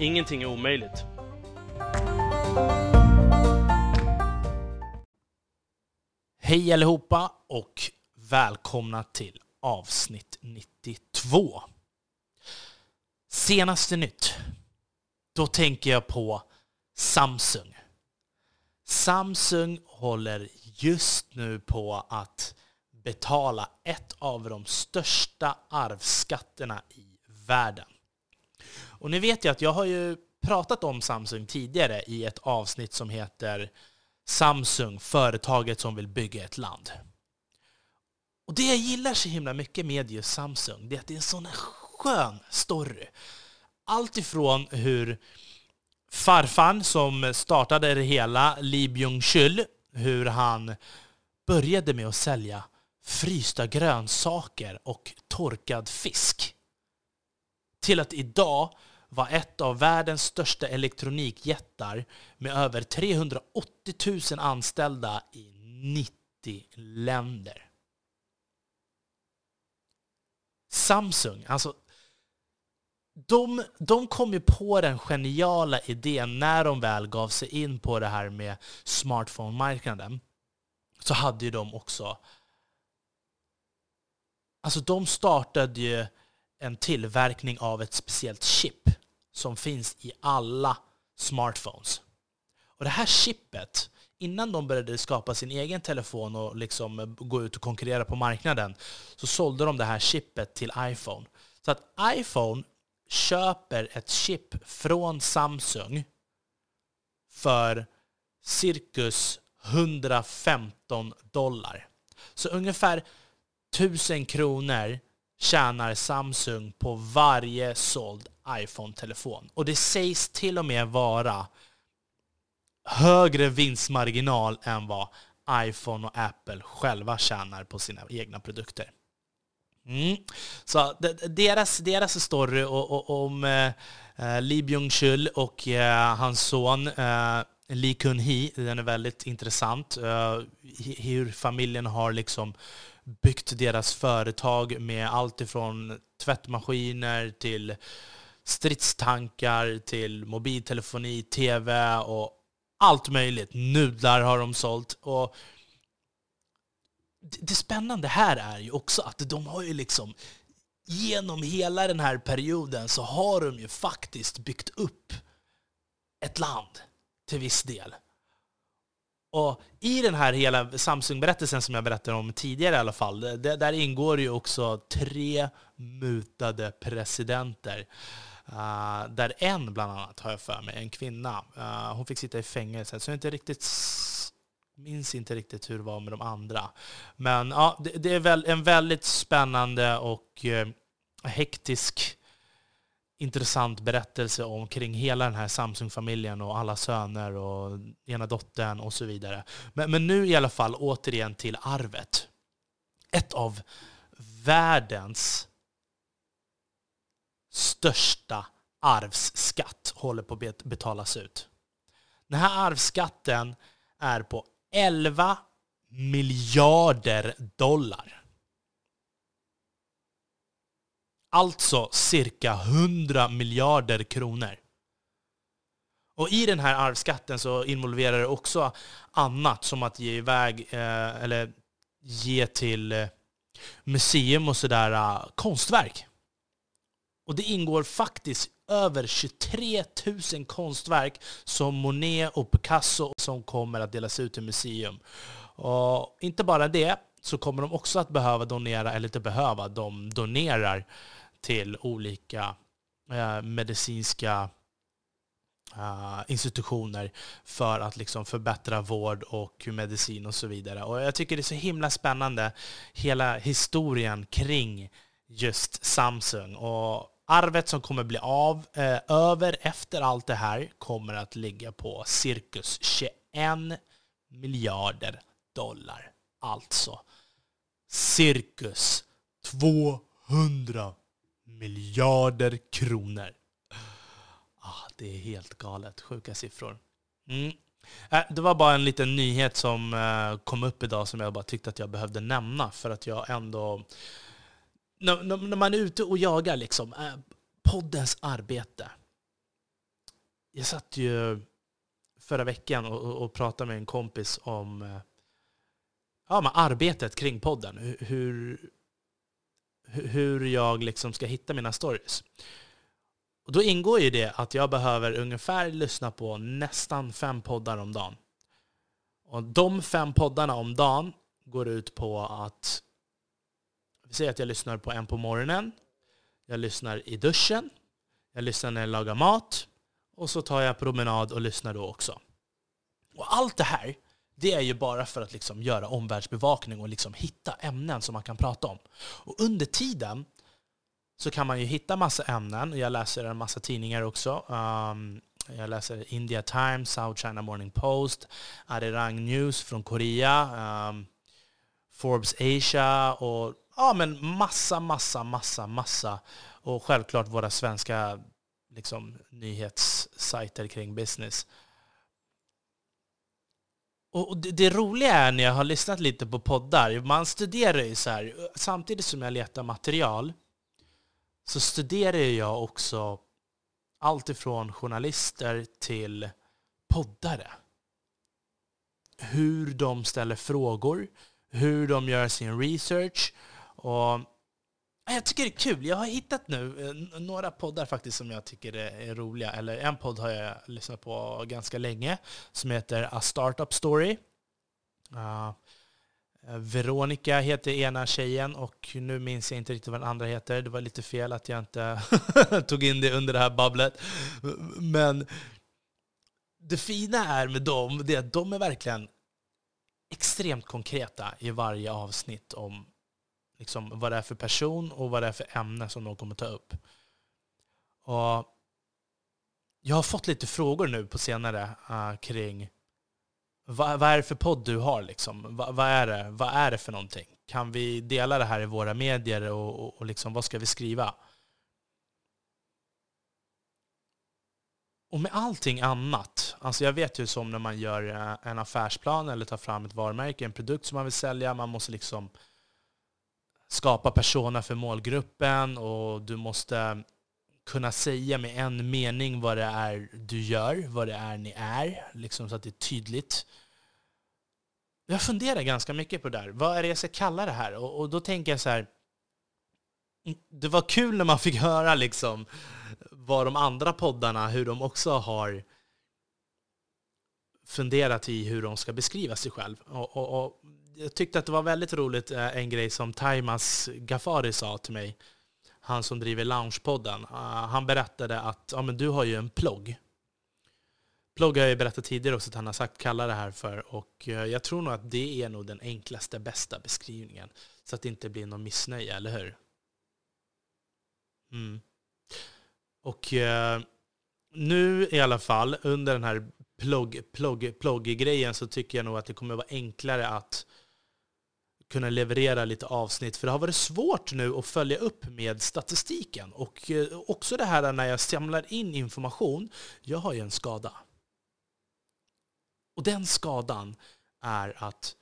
Ingenting är omöjligt. Hej allihopa och välkomna till avsnitt 92. Senaste nytt. Då tänker jag på Samsung. Samsung håller just nu på att betala ett av de största arvsskatterna i världen. Och nu vet jag att jag har ju pratat om Samsung tidigare i ett avsnitt som heter Samsung, företaget som vill bygga ett land. Och det jag gillar så himla mycket med just Samsung, det är att det är en sån skön story. Allt ifrån hur farfan som startade det hela, Lee Byung-chul, hur han började med att sälja frysta grönsaker och torkad fisk. Till att idag var ett av världens största elektronikjättar med över 380 000 anställda i 90 länder. Samsung, alltså de, de kom ju på den geniala idén när de väl gav sig in på det här med smartphone-marknaden. Så hade ju de också... Alltså de startade ju en tillverkning av ett speciellt chip som finns i alla smartphones. Och det här chippet, innan de började skapa sin egen telefon och liksom gå ut och konkurrera på marknaden, så sålde de det här chippet till iPhone. Så att iPhone köper ett chip från Samsung för cirkus 115 dollar. Så ungefär 1000 kronor tjänar Samsung på varje såld iPhone-telefon. Och det sägs till och med vara högre vinstmarginal än vad iPhone och Apple själva tjänar på sina egna produkter. Mm. Så deras, deras story om eh, Lee Byung-chul och eh, hans son eh, Lee Kun-hee, den är väldigt intressant. Eh, hur familjen har liksom byggt deras företag med allt ifrån tvättmaskiner till stridstankar till mobiltelefoni, tv och allt möjligt. Nudlar har de sålt. Och det spännande här är ju också att de har ju liksom genom hela den här perioden så har de ju faktiskt byggt upp ett land till viss del. Och I den här hela Samsung-berättelsen som jag berättade om tidigare i alla fall, där ingår ju också tre mutade presidenter. Uh, där en bland annat, har jag för mig, en kvinna, uh, hon fick sitta i fängelse. Så jag inte riktigt minns inte riktigt hur det var med de andra. Men ja, det, det är väl en väldigt spännande och uh, hektisk intressant berättelse omkring hela den här Samsung-familjen och alla söner och ena dottern och så vidare. Men, men nu i alla fall återigen till arvet. Ett av världens största arvsskatt håller på att betalas ut. Den här arvsskatten är på 11 miljarder dollar. Alltså cirka 100 miljarder kronor. Och i den här arvsskatten så involverar det också annat som att ge iväg, eh, eller ge till eh, museum och sådär eh, konstverk. Och det ingår faktiskt över 23 000 konstverk som Monet och Picasso som kommer att delas ut till museum. Och inte bara det, så kommer de också att behöva donera, eller inte behöva, de donerar till olika eh, medicinska eh, institutioner för att liksom förbättra vård och medicin och så vidare. Och jag tycker det är så himla spännande, hela historien kring just Samsung. Och arvet som kommer bli av eh, över efter allt det här kommer att ligga på cirkus 21 miljarder dollar. Alltså cirkus 200 miljarder kronor. Ah, det är helt galet. Sjuka siffror. Mm. Äh, det var bara en liten nyhet som eh, kom upp idag som jag bara tyckte att jag behövde nämna för att jag ändå... När, när man är ute och jagar, liksom, äh, poddens arbete. Jag satt ju förra veckan och, och pratade med en kompis om äh, ja, men arbetet kring podden. Hur, hur jag liksom ska hitta mina stories. Och då ingår ju det att jag behöver ungefär lyssna på nästan fem poddar om dagen. Och de fem poddarna om dagen går ut på att vi säger att jag lyssnar på en på morgonen, jag lyssnar i duschen, jag lyssnar när jag lagar mat och så tar jag promenad och lyssnar då också. Och allt det här, det är ju bara för att liksom göra omvärldsbevakning och liksom hitta ämnen som man kan prata om. Och under tiden så kan man ju hitta massa ämnen. Jag läser en massa tidningar också. Um, jag läser India Times, South China Morning Post, Arirang News från Korea, um, Forbes Asia och ja, men massa, massa, massa, massa. Och självklart våra svenska liksom, nyhetssajter kring business. Och det, det, roliga är när jag har lyssnat lite på poddar, man studerar ju så här, samtidigt som jag letar material, så studerar jag också allt ifrån journalister till poddare. Hur de ställer frågor, hur de gör sin research. Och jag tycker det är kul. Jag har hittat nu eh, några poddar faktiskt som jag tycker är roliga. Eller en podd har jag lyssnat på ganska länge som heter A Startup Story. Uh, Veronica heter ena tjejen och nu minns jag inte riktigt vad den andra heter. Det var lite fel att jag inte tog in det under det här babblet. Men det fina är med dem, det är att de är verkligen extremt konkreta i varje avsnitt om liksom, vad det är för person och vad det är för ämne som de kommer ta upp. Och jag har fått lite frågor nu på senare uh, kring vad, vad, är det för podd du har? Liksom? Vad, vad, är det? vad är det för någonting? Kan vi dela det här i våra medier och, och, och liksom, vad ska vi skriva? Och med allting annat, alltså jag vet ju som när man gör eh, en affärsplan eller tar fram ett varumärke, en produkt som man vill sälja, man måste liksom skapa persona för målgruppen och du måste kunna säga med en mening vad det är du gör, vad det är ni är, liksom så att det är tydligt. Jag funderar ganska mycket på det där. Vad är det jag ska kalla det här? Och, och då tänker jag så här, det var kul när man fick höra liksom vad de andra poddarna, hur de också har funderat i hur de ska beskriva sig själv. Och, och, och jag tyckte att det var väldigt roligt, eh, en grej som Taimas Gafari sa till mig, han som driver Loungepodden. Eh, han berättade att ja, men du har ju en plogg. Plogg har jag ju berättat tidigare också att han har sagt kalla det här för. Och eh, jag tror nog att det är nog den enklaste, bästa beskrivningen. Så att det inte blir någon missnöje, eller hur? Mm. Och nu i alla fall, under den här plogg, plogg, plogg-grejen så tycker jag nog att det kommer vara enklare att kunna leverera lite avsnitt. För det har varit svårt nu att följa upp med statistiken. Och eh, också det här när jag samlar in information. Jag har ju en skada. Och den skadan är att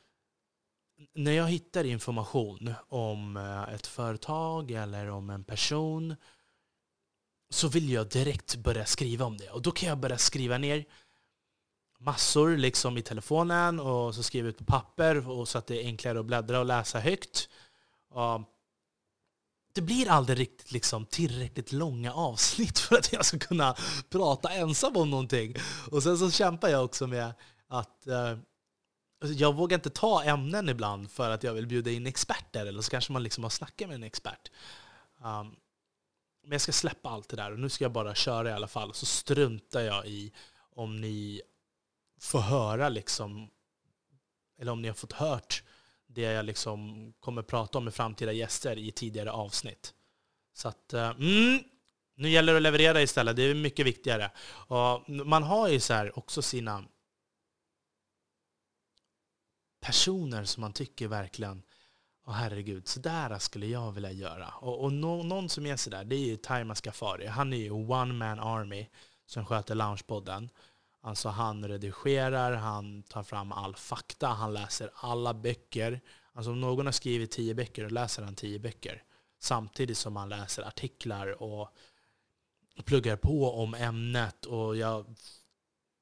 när jag hittar information om eh, ett företag eller om en person så vill jag direkt börja skriva om det. Och då kan jag börja skriva ner massor liksom i telefonen och så skriver ut på papper och så att det är enklare att bläddra och läsa högt. Och det blir aldrig riktigt liksom tillräckligt långa avsnitt för att jag ska kunna prata ensam om någonting. Och sen så kämpar jag också med att eh, alltså jag vågar inte ta ämnen ibland för att jag vill bjuda in experter, eller så kanske man liksom har snackat med en expert. Um, men jag ska släppa allt det där och nu ska jag bara köra i alla fall. Så struntar jag i om ni få höra liksom, eller om ni har fått hört det jag liksom kommer prata om med framtida gäster i tidigare avsnitt. Så att, eh, mm, Nu gäller det att leverera istället, det är mycket viktigare. Och man har ju så här också sina personer som man tycker verkligen Åh herregud, sådär skulle jag vilja göra. Och, och no, någon som är sådär, det är ju Taima Skafari. Han är ju One Man Army som sköter Loungepodden. Alltså han redigerar, han tar fram all fakta, han läser alla böcker. Alltså om någon har skrivit tio böcker, då läser han tio böcker. Samtidigt som han läser artiklar och pluggar på om ämnet. Och jag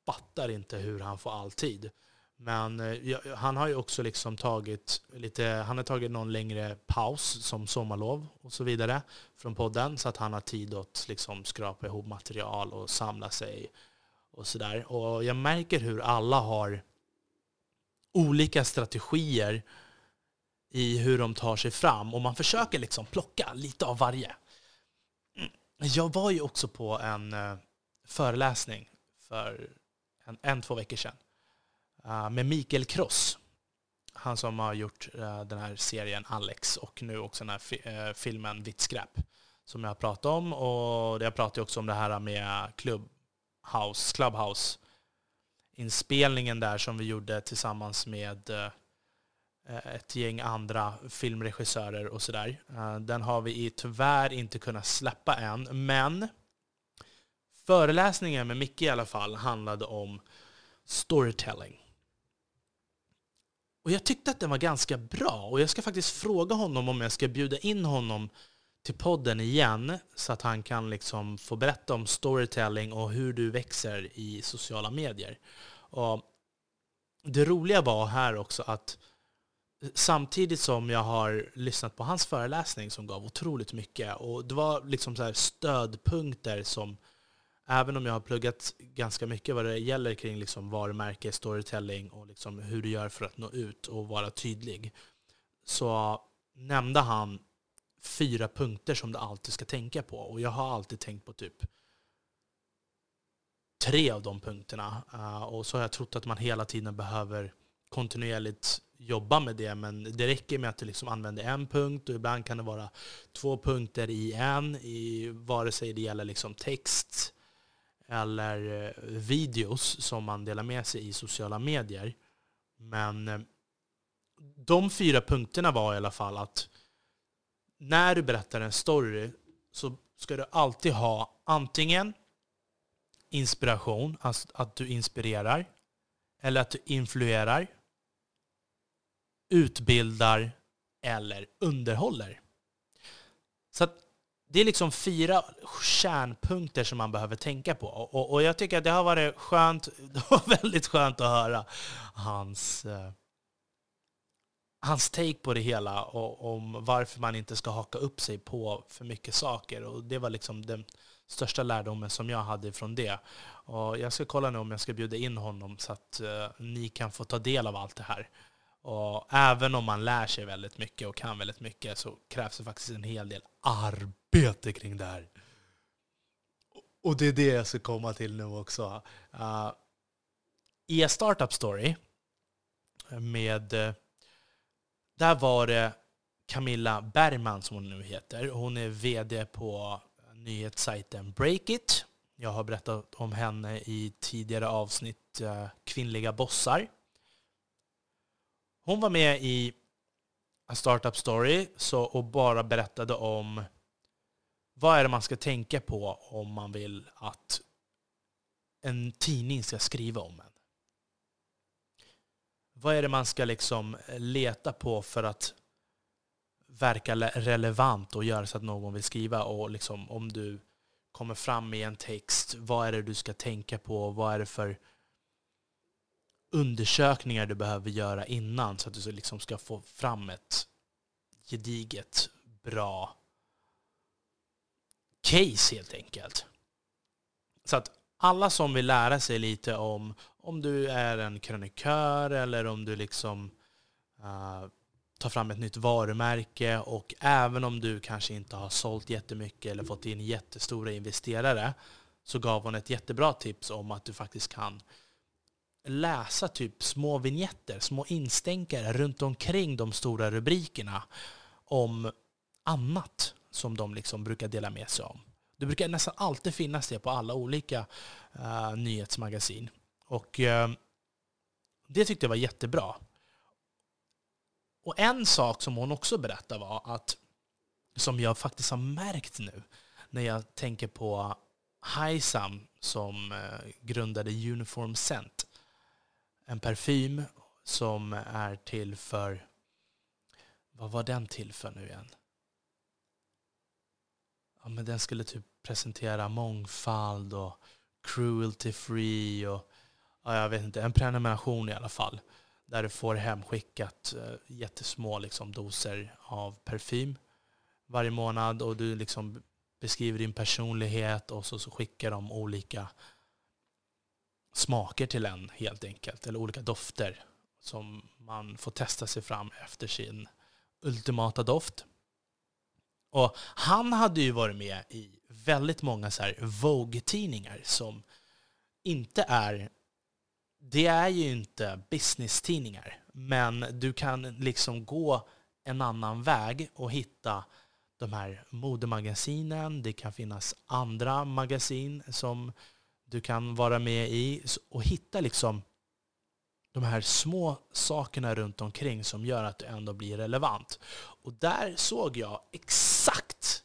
fattar inte hur han får all tid. Men eh, han har ju också liksom tagit lite, han har tagit någon längre paus som sommarlov och så vidare från podden så att han har tid att liksom skrapa ihop material och samla sig och sådär. Och jag märker hur alla har olika strategier i hur de tar sig fram och man försöker liksom plocka lite av varje. Mm. Jag var ju också på en eh, föreläsning för en, en två veckor sedan eh, med Mikael Kross. Han som har gjort eh, den här serien Alex och nu också den här filmen Vitt skräp som jag har pratat om. Och jag pratade också om det här med klubb, Clubhouse inspelningen där som vi gjorde tillsammans med eh, ett gäng andra filmregissörer och sådär. Eh, den har vi tyvärr inte kunnat släppa än, men föreläsningen med Micke i alla fall handlade om storytelling. Och jag tyckte att den var ganska bra. Och jag ska faktiskt fråga honom om jag ska bjuda in honom till podden igen så att han kan liksom få berätta om storytelling och hur du växer i sociala medier. Och det roliga var här också att samtidigt som jag har lyssnat på hans föreläsning som gav otroligt mycket och det var liksom så stödpunkter som även om jag har pluggat ganska mycket vad det gäller kring liksom varumärke, storytelling och liksom hur du gör för att nå ut och vara tydlig, så nämnde han fyra punkter som du alltid ska tänka på. Och jag har alltid tänkt på typ tre av de punkterna. Eh, och så har jag trott att man hela tiden behöver kontinuerligt jobba med det, men det räcker med att du liksom använder en punkt och ibland kan det vara två punkter i en, i, vare sig det gäller liksom text, eller eh, videos som man delar med sig i sociala medier. Men eh, de fyra punkterna var i alla fall att när du berättar en story så ska du alltid ha antingen inspiration, alltså att du inspirerar, eller att du influerar, utbildar eller underhåller. Så att det är liksom fyra kärnpunkter som man behöver tänka på. Och, och jag tycker att det har varit skönt, det var väldigt skönt att höra hans, eh, hans take på det hela och om varför man inte ska haka upp sig på för mycket saker. Och det var liksom den största lärdomen som jag hade från det. Och jag ska kolla nu om jag ska bjuda in honom så att uh, ni kan få ta del av allt det här. Och även om man lär sig väldigt mycket och kan väldigt mycket så krävs det faktiskt en hel del arbete kring det här. Och det är det jag ska komma till nu också. Eh, uh, I A Startup Story med... Eh, där var det Camilla Bergman som hon nu heter. Hon är VD på nyhetssajten Breakit. Jag har berättat om henne i tidigare avsnitt eh, Kvinnliga bossar. Hon var med i A Startup Story så, och bara berättade om vad är det man ska tänka på om man vill att en tidning ska skriva om en. Vad är det man ska liksom eh, leta på för att verka relevant och göra så att någon vill skriva? Och liksom, om du kommer fram med en text, vad är det du ska tänka på? Vad är det för undersökningar du behöver göra innan så att du liksom ska få fram ett gediget, bra case helt enkelt. Så att alla som vill lära sig lite om om du är en krönikör eller om du liksom uh, tar fram ett nytt varumärke och även om du kanske inte har sålt jättemycket eller fått in jättestora investerare så gav hon ett jättebra tips om att du faktiskt kan läsa typ små vignetter, små instänkare runt omkring de stora rubrikerna om annat som de liksom brukar dela med sig om. Det brukar nästan alltid finnas det på alla olika uh, nyhetsmagasin. Och eh, det tyckte jag var jättebra. Och en sak som hon också berättade var att, som jag faktiskt har märkt nu, när jag tänker på Haisam som eh, grundade Uniform Scent. En parfym som är till för... Vad var den till för nu igen? Ja, men den skulle typ presentera mångfald och cruelty free och ja, jag vet inte, en prenumeration i alla fall. Där du får hemskickat uh, jättesmå liksom, doser av parfym varje månad och du liksom beskriver din personlighet och så, så skickar de olika smaker till en helt enkelt, eller olika dofter som man får testa sig fram efter sin ultimata doft. Och han hade ju varit med i väldigt många så Vogue-tidningar som inte är... Det är ju inte business-tidningar, men du kan liksom gå en annan väg och hitta de här modemagasinen. Det kan finnas andra magasin som du kan vara med i och hitta liksom de här små sakerna runt omkring som gör att du ändå blir relevant. Och där såg jag exakt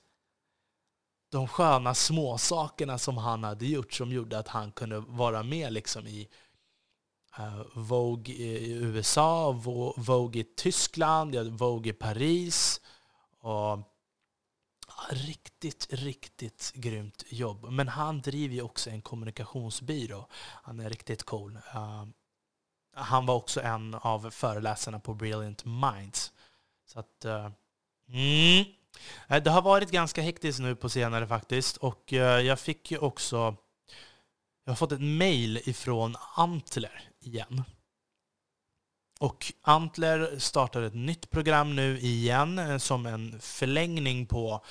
de sköna små sakerna som han hade gjort som gjorde att han kunde vara med liksom i Eh, Vogue i USA, Vogue i Tyskland, Vogue i Paris. Och riktigt, riktigt grymt jobb. Men han driver ju också en kommunikationsbyrå. Han är riktigt cool. Uh, han var också en av föreläsarna på Brilliant Minds. Så att... Uh, mm. Det har varit ganska hektiskt nu på senare faktiskt. Och uh, jag fick ju också... Jag har fått ett mail ifrån Antler igen. Och Antler startar ett nytt program nu igen eh, som en förlängning på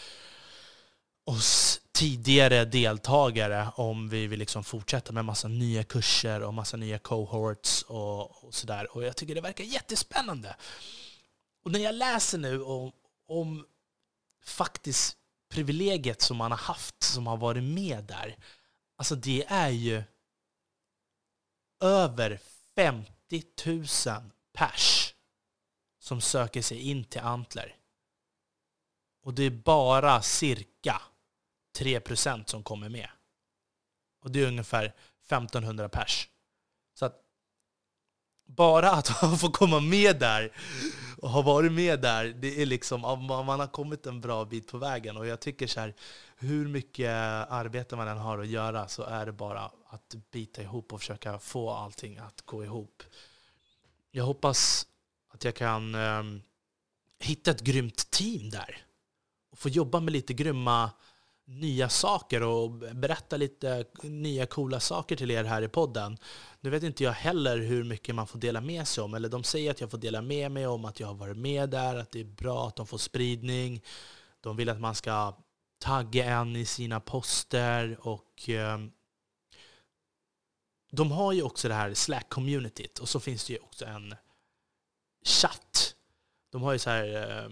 oss tidigare deltagare om vi vill liksom fortsätta med massa nya kurser och massa nya cohorts och, och sådär. Och jag tycker det verkar jättespännande. Och när jag läser nu om, om faktiskt privilegiet som man har haft, som har varit med där, alltså det är ju över 50 000 pers som söker sig in till Antler. Och det är bara cirka 3% som kommer med. Och det är ungefär 1500 pers. Att bara att få komma med där och ha varit med där, det är liksom, man har kommit en bra bit på vägen. Och jag tycker så här, hur mycket arbete man än har att göra så är det bara att bita ihop och försöka få allting att gå ihop. Jag hoppas att jag kan eh, hitta ett grymt team där och få jobba med lite grymma nya saker och berätta lite nya coola saker till er här i podden. Nu vet inte jag heller hur mycket man får dela med sig om, eller de säger att jag får dela med mig om att jag har varit med där, att det är bra att de får spridning. De vill att man ska tagga en i sina poster och eh, de har ju också det här Slack-communityt och så finns det ju också en chatt. De har ju så här eh,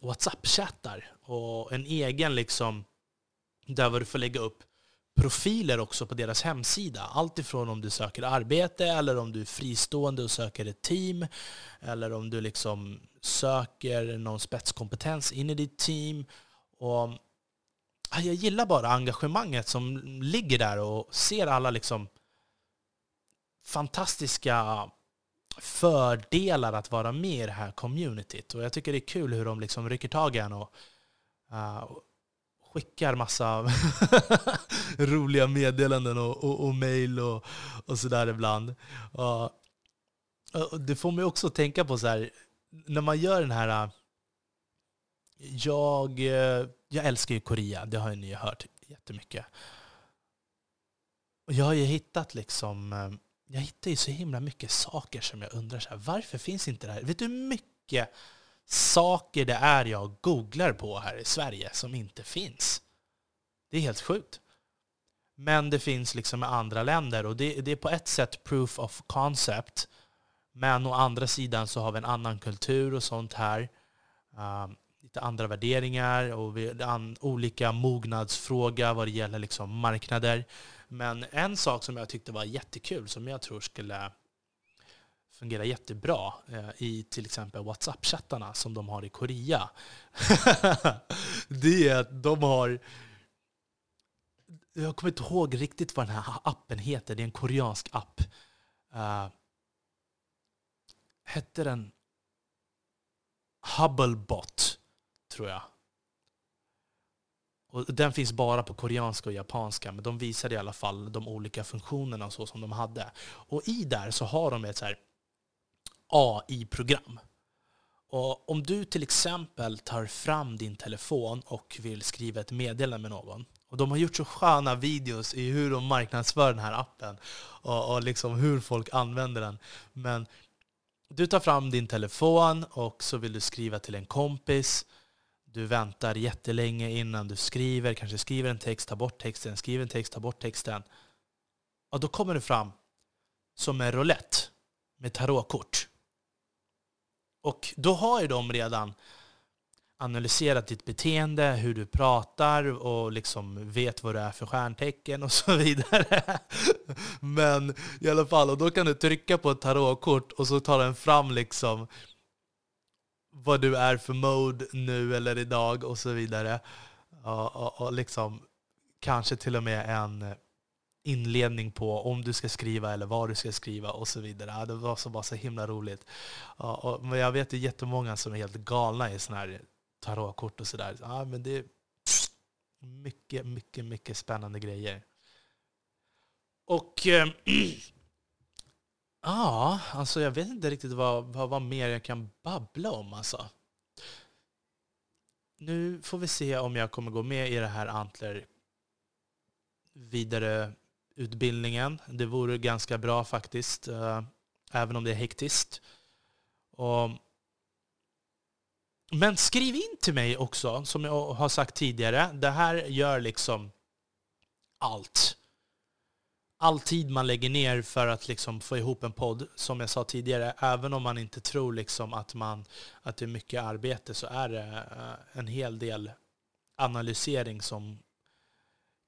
WhatsApp-chattar och en egen liksom där du får lägga upp profiler också på deras hemsida. Allt ifrån om du söker arbete eller om du är fristående och söker ett team eller om du liksom söker någon spetskompetens in i ditt team. Och jag gillar bara engagemanget som ligger där och ser alla liksom fantastiska fördelar att vara med i det här communityt. Och jag tycker det är kul hur de liksom rycker tag i en och uh, skickar massa roliga meddelanden och, och, och mejl och, och sådär ibland. Och, och det får mig också att tänka på så här, när man gör den här... Jag, jag älskar ju Korea, det har ni hört jättemycket. Och jag har ju hittat liksom... Jag hittar ju så himla mycket saker som jag undrar så här, varför finns inte det här? Vet du hur mycket saker det är jag googlar på här i Sverige som inte finns. Det är helt sjukt. Men det finns liksom i andra länder och det, det är på ett sätt proof of concept. Men å andra sidan så har vi en annan kultur och sånt här. Um, lite andra värderingar och vi, an, olika mognadsfråga vad det gäller liksom marknader. Men en sak som jag tyckte var jättekul, som jag tror skulle fungerar jättebra eh, i till exempel WhatsApp-chattarna som de har i Korea. det är att de har... Jag kommer inte ihåg riktigt vad den här appen heter. Det är en koreansk app. Uh, hette den Hubblebot, tror jag. Och den finns bara på koreanska och japanska, men de visade i alla fall de olika funktionerna så som de hade. Och i där så har de ett så här... AI-program. Och om du till exempel tar fram din telefon och vill skriva ett meddelande med någon, och de har gjort så sköna videos i hur de marknadsför den här appen och, och liksom hur folk använder den. Men du tar fram din telefon och så vill du skriva till en kompis. Du väntar jättelänge innan du skriver, kanske skriver en text, tar bort texten, skriver en text, tar bort texten. Och då kommer du fram som en roulette med tarotkort. Och då har ju de redan analyserat ditt beteende, hur du pratar och liksom vet vad du är för stjärntecken och så vidare. Men i alla fall, och då kan du trycka på ett tarotkort och så tar den fram liksom vad du är för mode nu eller idag och så vidare. Och, och, och liksom kanske till och med en inledning på om du ska skriva eller vad du ska skriva och så vidare. Det var så, bara så himla roligt. Och, men jag vet ju jättemånga som är helt galna i sådana här tarotkort och sådär. Ja, men det är mycket, mycket, mycket spännande grejer. Och äh, ja, alltså jag vet inte riktigt vad, vad, vad mer jag kan babbla om alltså. Nu får vi se om jag kommer gå med i det här Antler vidare utbildningen. Det vore ganska bra faktiskt, eh, även om det är hektiskt. Och men skriv in till mig också, som jag har sagt tidigare. Det här gör liksom allt. All tid man lägger ner för att liksom få ihop en podd, som jag sa tidigare, även om man inte tror liksom att, man, att det är mycket arbete så är det eh, en hel del analysering som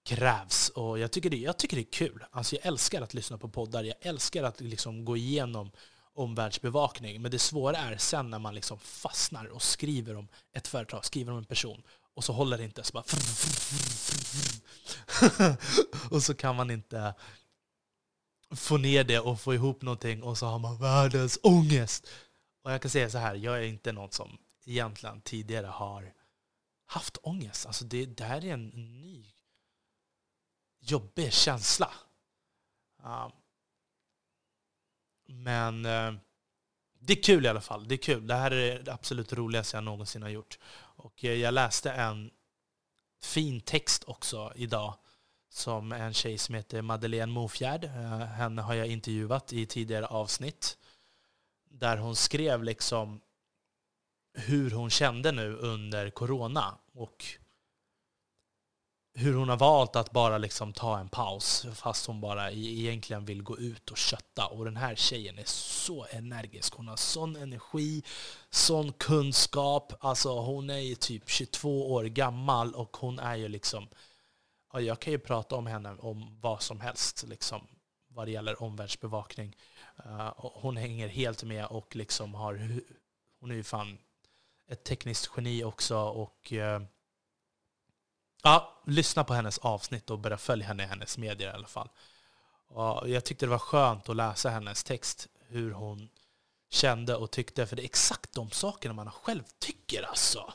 krävs. Och jag tycker det, jag tycker det är kul. Alltså jag älskar att lyssna på poddar. Jag älskar att liksom gå igenom omvärldsbevakning. Men det svåra är sen när man liksom fastnar och skriver om ett företag, skriver om en person och så håller det inte. Så bara och så kan man inte få ner det och få ihop någonting och så har man världens ångest. Och jag kan säga så här, jag är inte någon som egentligen tidigare har haft ångest. Alltså det, det här är en ny jobbig känsla. Um, men uh, det är kul i alla fall. Det är kul. Det här är det absolut roligaste jag någonsin har gjort. Och uh, jag läste en fin text också idag som en tjej som heter Madeleine Mofjärd. Uh, henne har jag intervjuat i tidigare avsnitt. Där hon skrev liksom hur hon kände nu under corona. Och hur hon har valt att bara liksom ta en paus fast hon bara e-, egentligen vill gå ut och kötta. Och den här tjejen är så energisk. Hon har sån energi, sån kunskap. Alltså hon är ju typ 22 år gammal och hon är ju liksom... Jag kan ju prata om henne om vad som helst liksom, vad det gäller omvärldsbevakning. Eh, hon hänger helt med och liksom har... Hon är ju fan ett tekniskt geni också och eh, Ja, lyssna på hennes avsnitt och börja följa henne i hennes medier i alla fall. Och jag tyckte det var skönt att läsa hennes text, hur hon kände och tyckte, för det är exakt de sakerna man själv tycker alltså.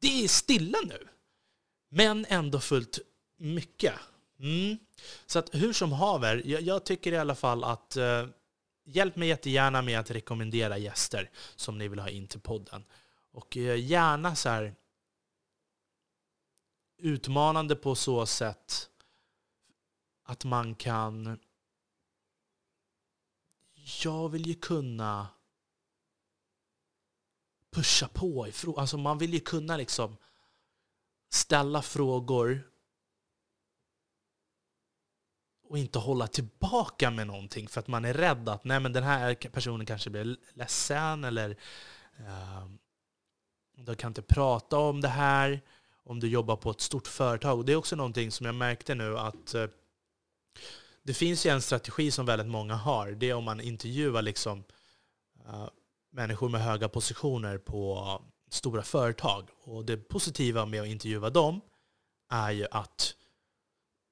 Det är stilla nu, men ändå fullt mycket. Mm. Så att hur som haver, jag, jag tycker i alla fall att eh, hjälp mig jättegärna med att rekommendera gäster som ni vill ha in till podden. Och eh, gärna så här, utmanande på så sätt att man kan... Jag vill ju kunna pusha på. Alltså man vill ju kunna liksom ställa frågor och inte hålla tillbaka med någonting för att man är rädd att nej, men den här personen kanske blir ledsen eller uh, de kan inte prata om det här om du jobbar på ett stort företag. Och det är också någonting som jag märkte nu att eh, det finns ju en strategi som väldigt många har. Det är om man intervjuar liksom, uh, människor med höga positioner på stora företag. Och det positiva med att intervjua dem är ju att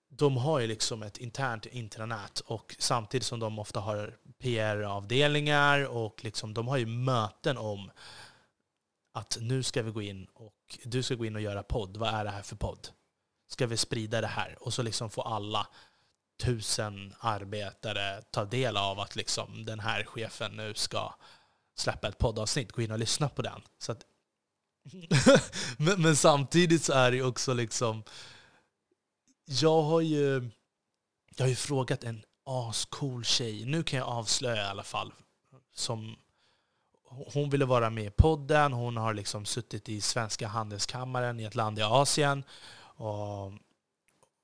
de har ju liksom ett internt intranät och samtidigt som de ofta har PR-avdelningar och liksom, de har ju möten om att nu ska vi gå in och du ska gå in och göra podd. Vad är det här för podd? Ska vi sprida det här? Och så liksom få alla tusen arbetare ta del av att liksom den här chefen nu ska släppa ett poddavsnitt. Gå in och lyssna på den. Så att men, men, samtidigt så är det också liksom... Jag har ju, jag har ju frågat en ascool tjej, nu kan jag avslöja i alla fall, som hon ville vara med i podden. Hon har liksom suttit i Svenska handelskammaren i ett land i Asien. Och,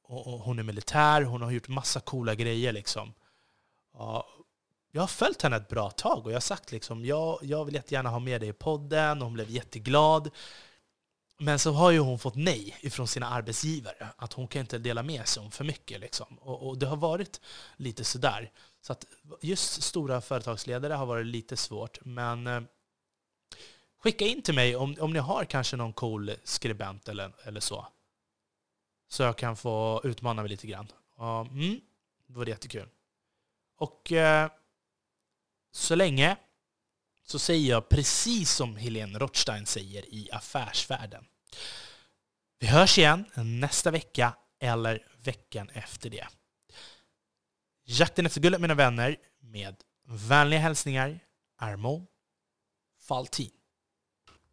och hon är militär. Hon har gjort massa coola grejer. Liksom. jag har följt henne ett bra tag och jag har sagt liksom, jag, jag vill jättegärna ha med dig i podden. Hon blev jätteglad. Men så har ju hon fått nej ifrån sina arbetsgivare. Att hon kan inte dela med sig om för mycket. Liksom. Och, och det har varit lite sådär. Så att just stora företagsledare har varit lite svårt. Men eh, skicka in till mig om, om ni har kanske någon cool skribent eller, eller så. Så jag kan få utmana mig lite grann. Mm, det vore jättekul. Och eh, så länge så säger jag precis som Helene Rothstein säger i Affärsvärlden. Vi hörs igen nästa vecka eller veckan efter det. Jakten efter guldet mina vänner med vänliga hälsningar Armo Faltin.